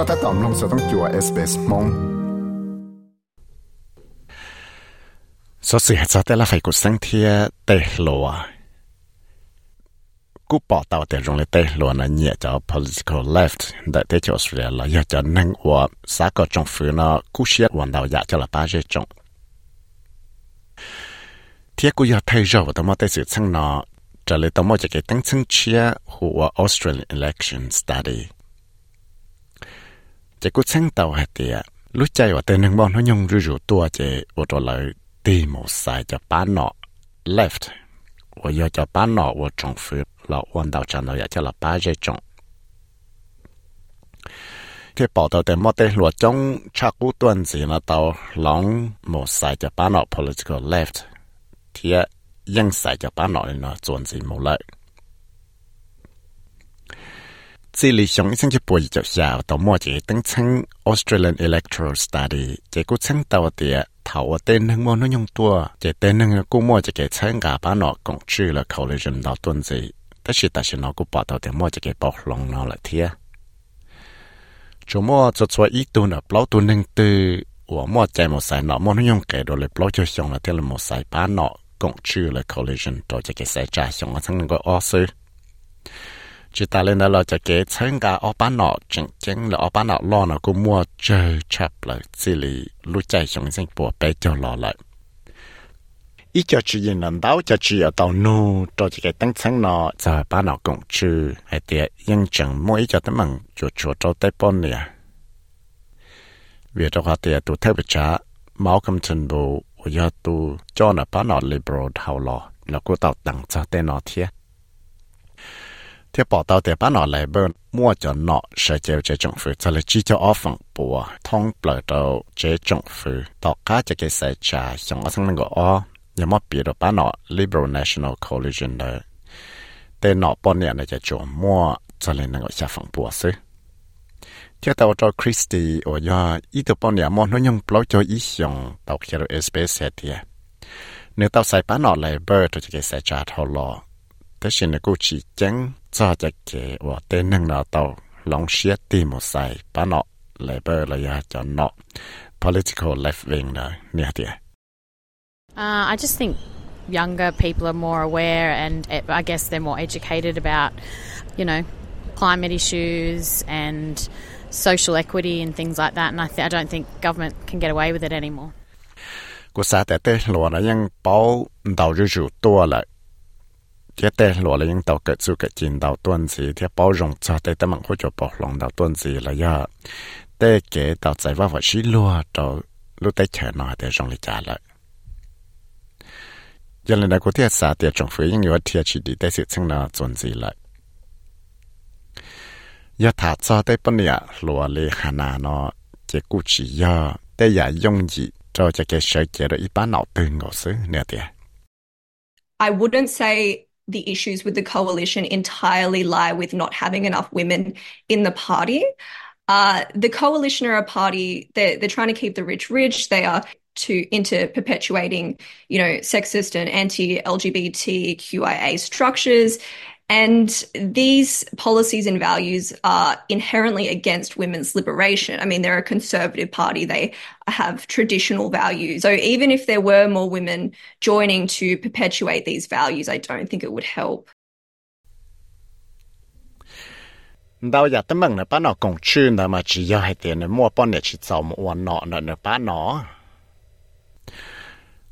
ก็ถ้าตอมลงสต้องจัวเอสเปสมงสสิเหตุแต่ละไฟกุสังเทียเตลัวกูปอตาวแต่รงเลยเตลัวนะเนี่ยจะ political left แต่เตจออสเตรเลียละอยากจะนั่งว่าสากจงฝืนนะกูเชียวันดาวอยากจะละป้าเจจงเทียกูอยากไทยเราแต่มาแต่สื่อช่างนอจะเลยต้องมาจะเกิดตั้งซึ่งเชียหัว Australian election study chỉ có sáng tàu hạt thì lúc chạy vào tên hàng bọn nó nhông rủ rủ tua chỉ ô tô lại tì một sai cho bán nọ left và cho bán nọ và trong phía là quan đạo chẳng là cho là ba dây trọng thì bảo tàu tên mất tên luật trong chắc cú tuần gì tàu lòng một sai cho bán nọ political left thì dân sai cho bán nọ nó chuẩn gì một lợi 这里上一星期八就下到末节登称 Australian Electoral Study，这个称到的头我电能么能用多，这电能估摸这个参加把那共去了考虑人到段子，但是但是那个报道的么这个暴龙那了贴，怎么做出一度呢？包度能对我么在么塞那么能用给到了包就上了贴了么塞把那共去了考虑人到这个塞家上啊，才能够二十。 Chỉ ta lên đó là cho cái chân cả ở bán nọ chừng chừng là ở bán nọ lo nó cũng mua chơi chập lại xử lý lúc chạy xuống sinh bộ bé cho lo lại. Ít cho chị nhìn lần đầu cho chị ở tàu nu cho chị cái tăng chân nọ. Giờ bán nọ cũng chứ hay tiệt nhưng chẳng mỗi cho tấm mừng cho cho cho tới bốn nè. Vì đó họ tiệt tụ theo bị trả máu cầm chân bộ và tụ cho nó bán nọ liberal thảo lo là cô tàu tặng cho tên nọ thiệt thế bỏ tàu để bán nó lại bên, mua cho nọ, sẽ chịu chế trọng phụ sẽ là cho off phòng bùa thông bờ đầu chế trọng phụ tỏ cá cho cái xe trà xong ở sang mình gọi o nhà mất được bán nọ Liberal National Coalition đấy tên nọ bọn này là cho mua cho nên nó sẽ phòng bùa xứ. Theo tàu cho Christy ở do ý tụ bọn này mong nó nhung bao cho ý xong tàu kia là SBS thì à. nếu tàu xài bán nọ lại bờ cái xe trà thâu lò. Thế xin là cô chỉ chẳng เขียนเอสเปซเทียเนื้อตัวใส่ป้านอเลยเบอร์ตัวจะเกษตรจาทอลอแต่ฉันกูชี้จัง cho cho kể và tên năng nào tàu lòng xia tìm một sai bà nọ Labour là ya cho nọ political left wing đó nè tiệt. Uh, I just think younger people are more aware and I guess they're more educated about, you know, climate issues and social equity and things like that. And I, th- I don't think government can get away with it anymore. กูสาแต่เต้หลวนะยังเป้าเดาอยู่อยู่ตัวเลย thiết tê lúa là những tàu cỡ chú cỡ chín tàu tuần gì thiết bảo rộng, cho tê tê mạng hỗ trợ bảo lòng, tàu tuần gì là giờ tê kế tàu giải vào vật xí lúa tàu lúc tê chờ nó tê rộng lại trả lại giờ lần này có thể xả tiền trong phía những người thiệt chỉ đi tê sự chân nào tuần gì lại giờ thả cho tê bên nhà lúa lê hà na nó chỉ cụ chỉ giờ tê giả dùng gì cho cho cái sợi chế đó ít bán nào từ ngõ xứ, nè tiền I wouldn't say the issues with the coalition entirely lie with not having enough women in the party. Uh, the coalition are a party they're, they're trying to keep the rich rich. They are to into perpetuating, you know, sexist and anti-LGBTQIA structures. And these policies and values are inherently against women's liberation. I mean, they're a conservative party. They have traditional values. So even if there were more women joining to perpetuate these values, I don't think it would help. Đâu giờ tấm mừng là bác nó cũng chuyên mà chỉ do hai tiền mua bọn này chỉ giàu một วัน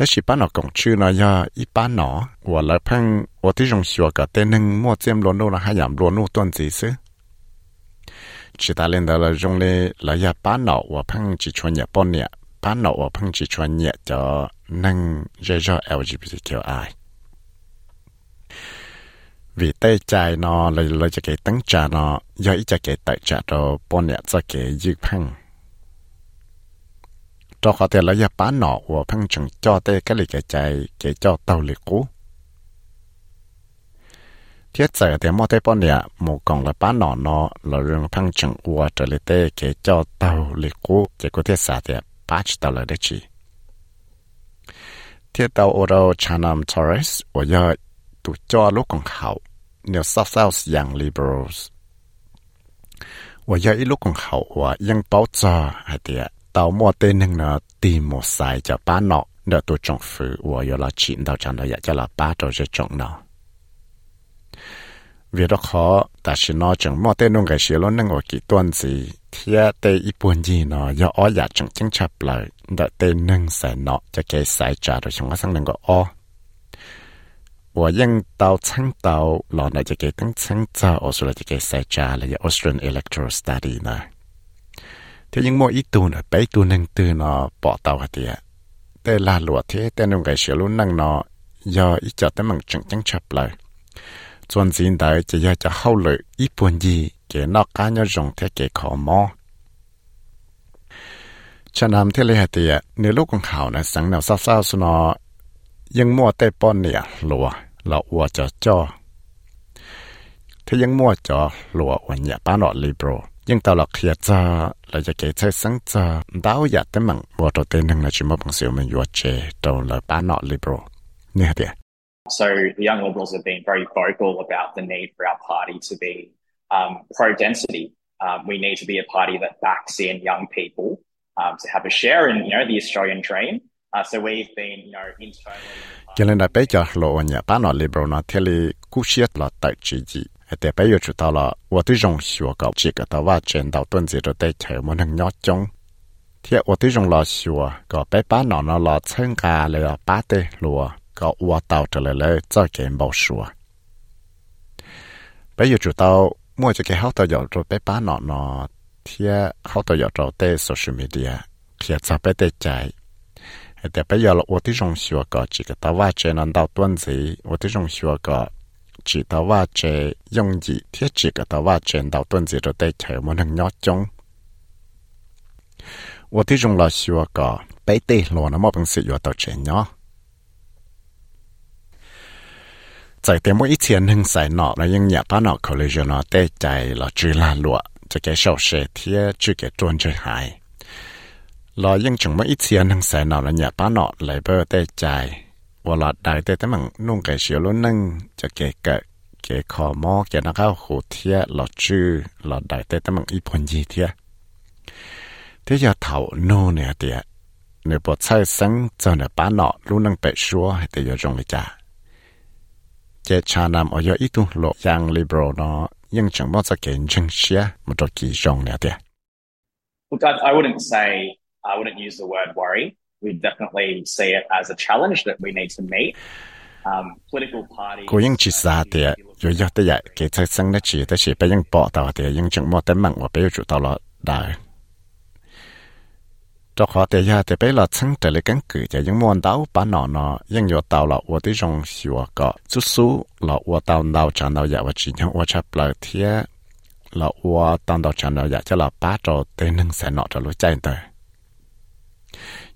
แต่สิป้าหนอกงชื่อนอยอีป้าหนอว่าละพังว่าที่จงชัวกับเต้นึงมั่วเจียมล้วนนู่นหายามล้วนนู่นต้นสีซื้อจิตาเล่นแต่ละจงเลยละยาป้าหนอว่าพังจิชวนเนี่ยป้อนเนี่ยป้าหนอว่าพังจิชวนเนี่ยจะนั่งเยอะๆ LGBTQI vì tê chai nó lời lời cho cái tăng trà nó do ý cho cái tại trà đó bọn nhẹ cho cái dư phăng cho họ tiền là ya bán nọ của phăng chừng cho tê cái lì cái chạy cái cho tàu lì cũ thiết giờ thì mua tê bọn nè một còn là bán nọ nó là rừng phăng chừng của trở lại tê cái cho tàu lì cũ cái có thiết xả thì bắt tàu là đấy chỉ thiết tàu ô đâu Chanam Torres và ya tụ cho lúc còn hậu New South Wales Young Liberals 我要一路更好，我应包着还得 到末对能呢，地莫塞就巴诺，那都政府我要了钱到这呢，也就了巴到这种呢。vì đó khó ta chỉ nói chẳng mò tên nông cái xí lo nâng ở kỳ tuần gì thì tê ít buồn gì nó do ó giả chẳng chẳng chập lại đợi tên nâng sai nọ cho cái sai trả rồi chúng ta sang nâng có ó 我用到青岛落嚟就嘅等青州，我说嚟就嘅细扎嚟嘅 Australian Electoral Study 呢。 ที่ยังมัวอีตูนไปตูนึงตือนอปอเตาเดียแต่ลาหลวดที่แต่นุ่งไก่เสียลุนนั่งนอยออีจอดแต่มังจังจังชับเลยส่วนสินใดจะยอจะเข้าเลยอีปวนยีเกนอกการยอจงเทเกขอมอฉะนั้นที่เลยเดียในลูกของเขานะสังแนวเศร้าสนอยังมัวแต่ป้อนเนี่ยหลัวเราอัวจะจ่อถ้ายังมัวจ่อหลัววันเนี่ยป้านอลิโร So the Young Liberals have been very vocal about the need for our party to be um, pro-density. Um, we need to be a party that backs in young people um, to have a share in you know the Australian dream. Uh, so we've been you know internally. Cho nên lộ nhà ba liberal là tại แต่ไปอยู่จุดตลอดว่าที่รงชัวกับจิกแต่ว่าเจนดาวต้นจีจะได้เฉยมันหนึ่งยอดจงเที่ยวว่าที่รงรอชัวก็ไปป้าหนอนรอเชิงกาเลยป้าเตลัวก็ว่าเตาจะเลยเลยเจ้าเกมเบาชัวไปอยู่จุดตามั่วจะเกี่ยวตัวหยอดจะไปป้าหนอนอเที่ยวเขาตัวหยอดเราเตโซเชียลมีเดียเขียนจะไปเตใจแต่ไปยอดว่าที่รงชัวก็จิกแต่ว่าเจนดาวต้นจีว่าที่รงชัวก็ chỉ tao và chế dùng gì thiết chỉ cả tao và chế đầu tuần gì rồi tay chạy một thằng nhót chung. Tôi thấy dùng là xua cả bảy tê luôn nó mà bằng sự yêu tao chế nhó. Tại thế mỗi ít tiền hưng xài nọ là những nhà ta nọ khẩu lý nó tê chạy là trừ là lụa cho cái sầu sẽ thiết chỉ cái tuần chơi hại. Là những chúng mỗi ít tiền hưng xài nọ là nhà ta nọ lại bơ tê chạy หลอดได้แต่แต่มันนุ่งไก่เสียวล้นนึงจะเกะเกะเกะคอมอเกะนักเอาหูเทียหลอดชื่อหลอดได้แต่แต่มันอีพนยีเทียที่จะเท่าโนเนี่ยเดียเนื้อปวดใช้สังเจ้าเนี่ยป้าเนาะรู้นังเป็ดชัวให้แต่ยอจงเลยจ้าเจชานำออยอีตุโลยังลิเบรเนาะยังจังว่จะเก่งจังเชียมันจะกี่จงเนี่ยเดีย Look, I, I wouldn't say I wouldn't use the word worry. cô ยัง chỉ ra thì rồi giờ tới vậy cái thời gian đó chỉ tới chỉ bây giờ bỏ tàu thì nhưng chẳng mua tới mạng và bây giờ chủ tàu lọ đại cho họ thì giờ thì bây giờ chẳng trở lại căn cứ thì những món đảo bán nọ nọ nhưng nhiều tàu là ở tới trong sửa à cọ. Chút số lọ ở tàu nào chẳng nào vậy và chỉ những ở chập lại thì là ở tàu nào chẳng nào vậy cho là ba trò tới nâng sẽ nọ cho lối chạy tới.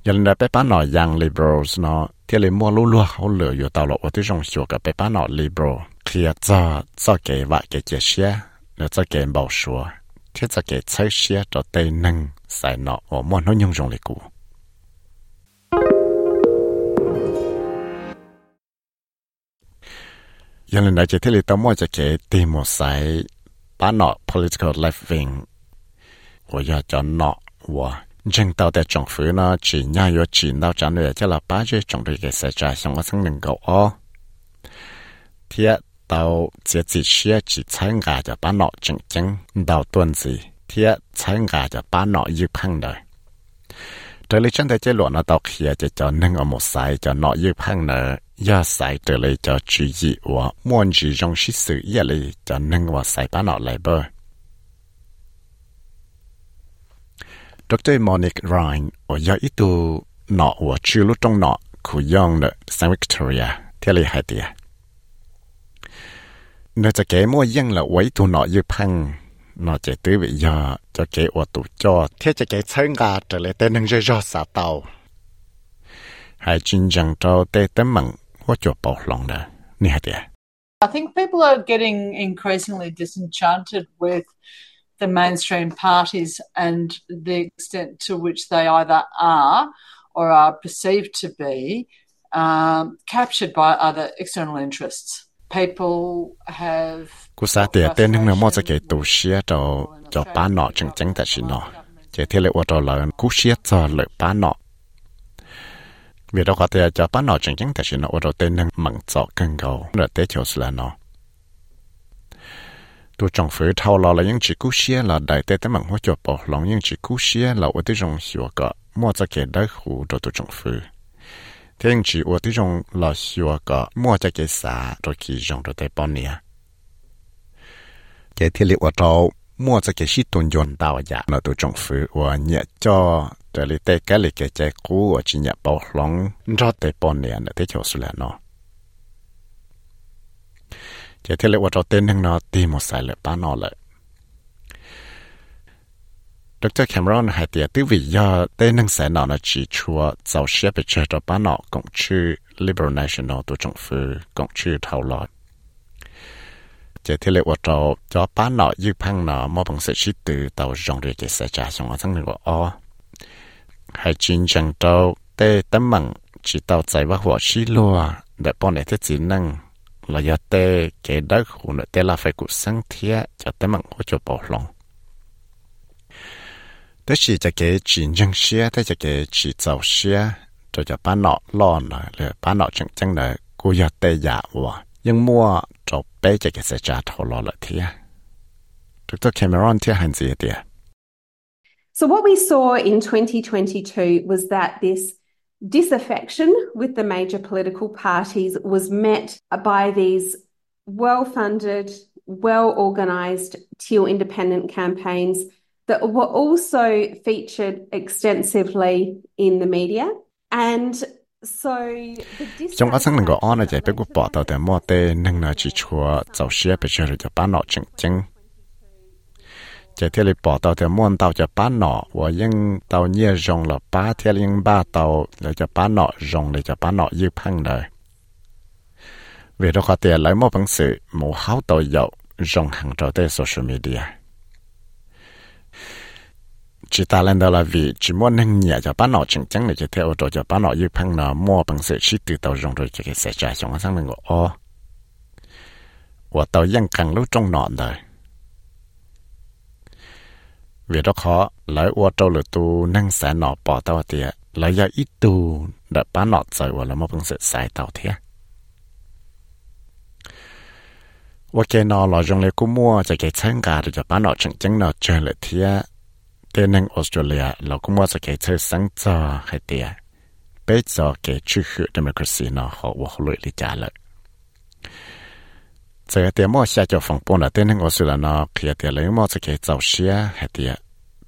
ยังได้ไปป้าหน่อยยัง liberals เนาะที่เลยมัวลู่ลู่เขาเหลืออยู่ตลอดว่าที่จงชัวกับไปป้าหน่อย liberal เคลียร์จะจะเก๋วะเก๋เจียเชียแล้วจะเก๋บ่ชัวที่จะเก๋ใช้เชียจะเตยหนึ่งใส่เนาะว่ามันน้อยยงจงเลยกู ยังเลยนายจะที่เลยต้องมัวจะเก๋ตีมัวใส่ป้าหน่อย political left wing ว่าอยากจะเนาะว่า dân tàu để trồng phứ nó, chỉ nhau yếu chỉ đau trả nửa cho là ba chơi trồng được cái sẽ trả xong có sang đừng cậu o thì tàu chỉ chỉ chia chỉ 猜 ngà cho ba nọ chừng chừng, đào tuần gì. Thì 猜 ngà cho ba nọ yêu phăng đời. Trở lại chân thế chế luận nó tàu kia cho cho nâng ở một sai cho nọ yêu phăng nở. Ya sai trở lại cho chỉ gì của muốn gì trong sự sự ya lại cho nâng vào sai ba nọ lại bơi Dr. Monique Ryan ở do ít tu nọ ở chư lúc trong nọ của dòng ở San Victoria, theo lý hai tìa. Nó cho kể mua dân là quấy tu nọ dư phăng, nó chạy tới bị do cho kể ở tù cho, thế cho kể chân gà trở lại tên nâng rơi rò xả tàu. Hai chinh chẳng trâu tê tấm mặn, hóa cho bảo lòng đó, nè hai tìa. I think people are getting increasingly disenchanted with the mainstream parties and the extent to which they either are or are perceived to be um, captured by other external interests. people have cú tên tù xía cho cho ba nọ tại xin nọ chỉ thế lệ ô cú xía cho ba nọ vì đó có thể cho ba nọ tại xin nọ ô tên mặn cân cầu tế nọ tu trong phía thâu là những chỉ cú xía là đại tế tế mặn hoa cho bỏ lòng những chỉ cú xía là ô tô trong hiệu quả mua cho cái đấy hủ cho tu trong phía thế chỉ ô tô trong là hiệu quả mua cho cái xã rồi khi trong rồi tế bao nhiêu cái thiết liệu ở đâu mua cho cái shit tôn dọn đào giả nó tổ trong và nhẹ cho để lý tế cái lý cái trái chỉ nhẹ bảo lòng cho tế bọn nè nó thế chỗ số nó thiết liệu ở đâu tên hưng nó tìm một sai lệ bán nó lại Dr. Cameron hay tiệt tư vì do tên hưng sẽ nó nó chỉ chua giàu xếp bị chơi cho bán nó cũng chữ Liberal National tổ trọng phủ cũng chữ thảo lọt chỉ thế lệ ở chỗ cho bán nó như phăng nó mà bằng sự chỉ từ tàu dòng để cái sẽ trả xong ở trong này o. hay chính chẳng đâu tê tấm bằng chỉ tàu chạy vào หัว chỉ lùa để bọn này thế chỉ năng là do tê cái đất khu nữa tê là phải cụ sáng thiết cho tấm bằng hỗ trợ bảo lòng đó chỉ cho cái chính chẳng xe thế cho cái chỉ tàu xe cho cho bán nọ lo nọ là bán nọ chẳng chẳng là cụ giờ tê giả và nhưng mua cho bé cho cái sẽ trả thầu lo lại thì Dr. Cameron thì hành gì đi So what we saw in 2022 was that this disaffection with the major political parties was met by these well-funded, well-organised teal independent campaigns that were also featured extensively in the media. And trong các sáng ngõ on là chạy bé của bỏ tàu để mua tê nâng là chỉ chùa giàu xe bị chơi cho bán nọ chừng chừng chạy theo lịch bỏ tàu để mua tàu cho bán nọ và những tàu nhẹ rong là ba theo những ba tàu là cho bán nọ rong để cho bán nọ dư phăng đời. Vì đó có thể lấy một bằng sự một háo tàu dậu rong hàng trò tê social media. Chỉ ta lên đó là vì chỉ muốn nâng nhẹ cho bán nọ chừng chừng để cho theo, rồi cho bán nọ như phăng nọ mua bằng sự chỉ từ tàu rong rồi cho cái xe trả xong sang mình gọi ô và tàu dân càng lúc trong nọ đời vì đó khó, lấy ô trâu lửa tu nâng xe nọ bỏ tao tiệt lấy ra ít tu để bán nọ rồi và là một bằng sự sai tao thiệt và cái nọ là dùng lấy cú mua cho cái chân gà để cho bán nọ chừng chừng nọ chơi lại thiệt tên năng Australia là cũng mua cái chơi sáng cho hay tiệt bây giờ cái chữ hiệu democracy nó họ và họ lợi lý trả lại giờ mua xe cho phòng bốn là tên năng Australia nó khi tiệt lấy mua cái giàu xe hay tiệt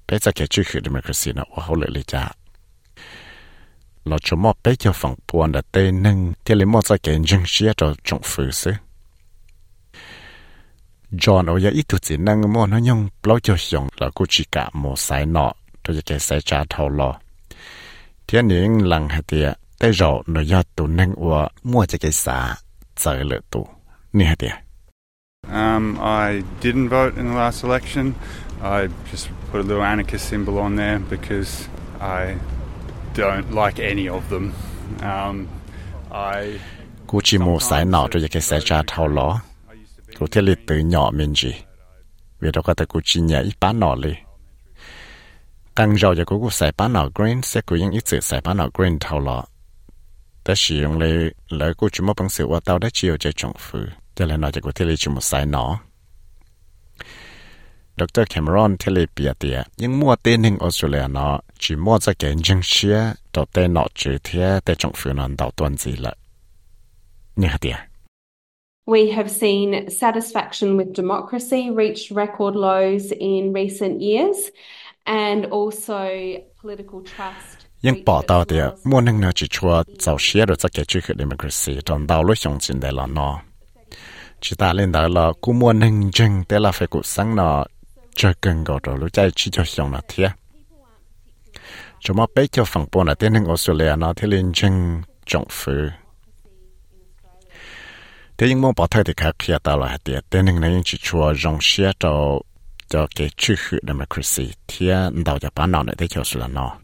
bây giờ cái chữ hiệu democracy nó và họ lợi lý trả là cho mua bây giờ phòng bốn là tên năng tiệt lấy mua cái dân xe cho trong phủ sư John ở nhà ít tu chỉ năng mua nó nhung bao cho dùng là cô chỉ cả một sai nọ tôi cái sai trả thầu lo tiền nhiên lăng hay tiệt tại rồi nó giờ tu năng của mua cho cái xã chơi lệ tu nè hạt Um, I didn't vote in the last election. I just put a little anarchist symbol on there because I don't like any of them. Um, I cô chỉ một sai nọ tôi cái sai trả thầu lo cô thấy lịch từ nhỏ mình gì. Vì đó có thể cô chỉ nhảy bán nọ li càng giàu cho cô cô xài bán nọ green sẽ cô những ít sự xài bán nọ green thâu lọ ta sử dụng lấy lấy cô chỉ một bằng sự qua tao đã chiều cho trọng phụ จะแล้วนอจากว่าเทเลชุมสายหนอดรแคมรอนเทเลเปียเตียยังมั่วเต้นหนึ่งออสเตรเลียเนาะจีมั่วจะเก่งจังเชียต่อเต้นหนอจือเทียแต่จงฝืนนอนดาวตวนสีละเนี่ยเตีย We have seen satisfaction with democracy reach record lows in recent years and also political trust. Nhưng bỏ tao thì muốn nâng nó chỉ chua giàu xế rồi sẽ kể chuyện democracy trong đào lối sống trên đại là nó chỉ ta lên đó là cú mua nâng chân để là phải cụ sáng nó cho cần gọi rồi lúc chạy chỉ cho xong là thế cho mà bé cho phòng bốn là tên nâng Australia nó thì lên chân trọng phụ thế nhưng mong bảo thay thì khác khi ta là hạt tên nên là những chỉ chua rong xe cho cho cái chữ hiệu democracy thì đào cho bán nào này thế cho sự là nó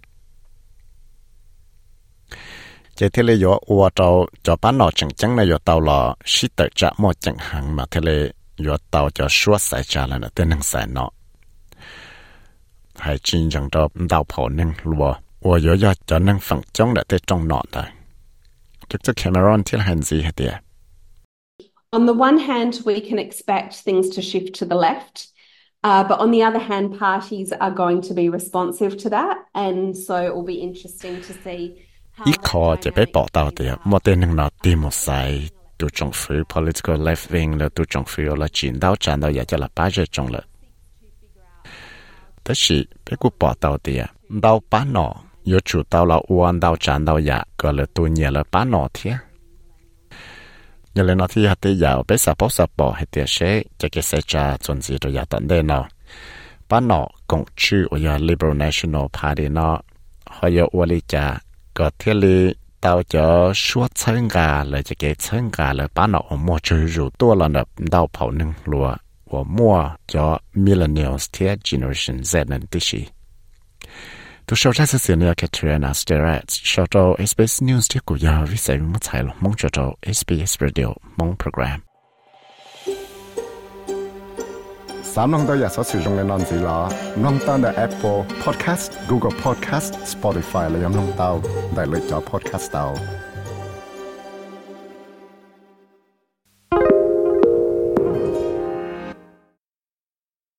chế thế lệ yo ua tàu cho bán nọ chẳng chẳng này yo tàu lọ xí tờ trả mò chẳng hàng mà thế lệ yo tàu cho suốt sai trả là nó tên năng sai nọ hay chín chẳng cho đào phổ năng lùa ua yo yo cho năng phẳng chống đã tê trong nọ thôi chắc chắc Cameron thì hành gì hết tiệt On the one hand, we can expect things to shift to the left. Uh, but on the other hand, parties are going to be responsive to that. And so it will be interesting to see. อีกคอจะไปปอเตาเตียมอเตนึงนอตีมอไซตัวจงฟื้อ political left wing แล้วตัวจงฟื้อละจีนดาวจันดาวอยากจะละป้าจะจงละแต่สิไปกูปอเตาเตียดาวป้าหนอยจู่เตาละอ้วนดาวจันดาวอยากก็เลยตัวเหนียละป้าหนอเทียยังเลยนอที่หัดเตียาวไปสับปอสับปอให้เตียเชจะเกษจาจนสีตัวยาตันเดนอป้าหนอกงชื่ออยา liberal national party นอหอยอวลิจา ก็เที่ยลีตาจะชัวเชิงกาเลยจะเกเชิงกาเลยป้าหนอมัวจือรูตัวละแบบดาวเผาหนึ่งลัวว่ามัวจะมิลเลนเนียลเทียเจเนอเรชัน Z นั่นติชีตัวชาวชาติเสียเนื้อแคทรีนาสเตเรตชาวโตเอสเปซนิวส์ที่กูยาววิสัยมุ่งใช้ลงมองชาวโตเอสเปซเรดิโอมองโปรแกรม สามน้องตัวอยากสอสื่อตรงในนอนสีหลอน้องตั้งแต่ Apple Podcast Google Podcast Spotify และยังน้องเตาได้เลยจอ Podcast เตา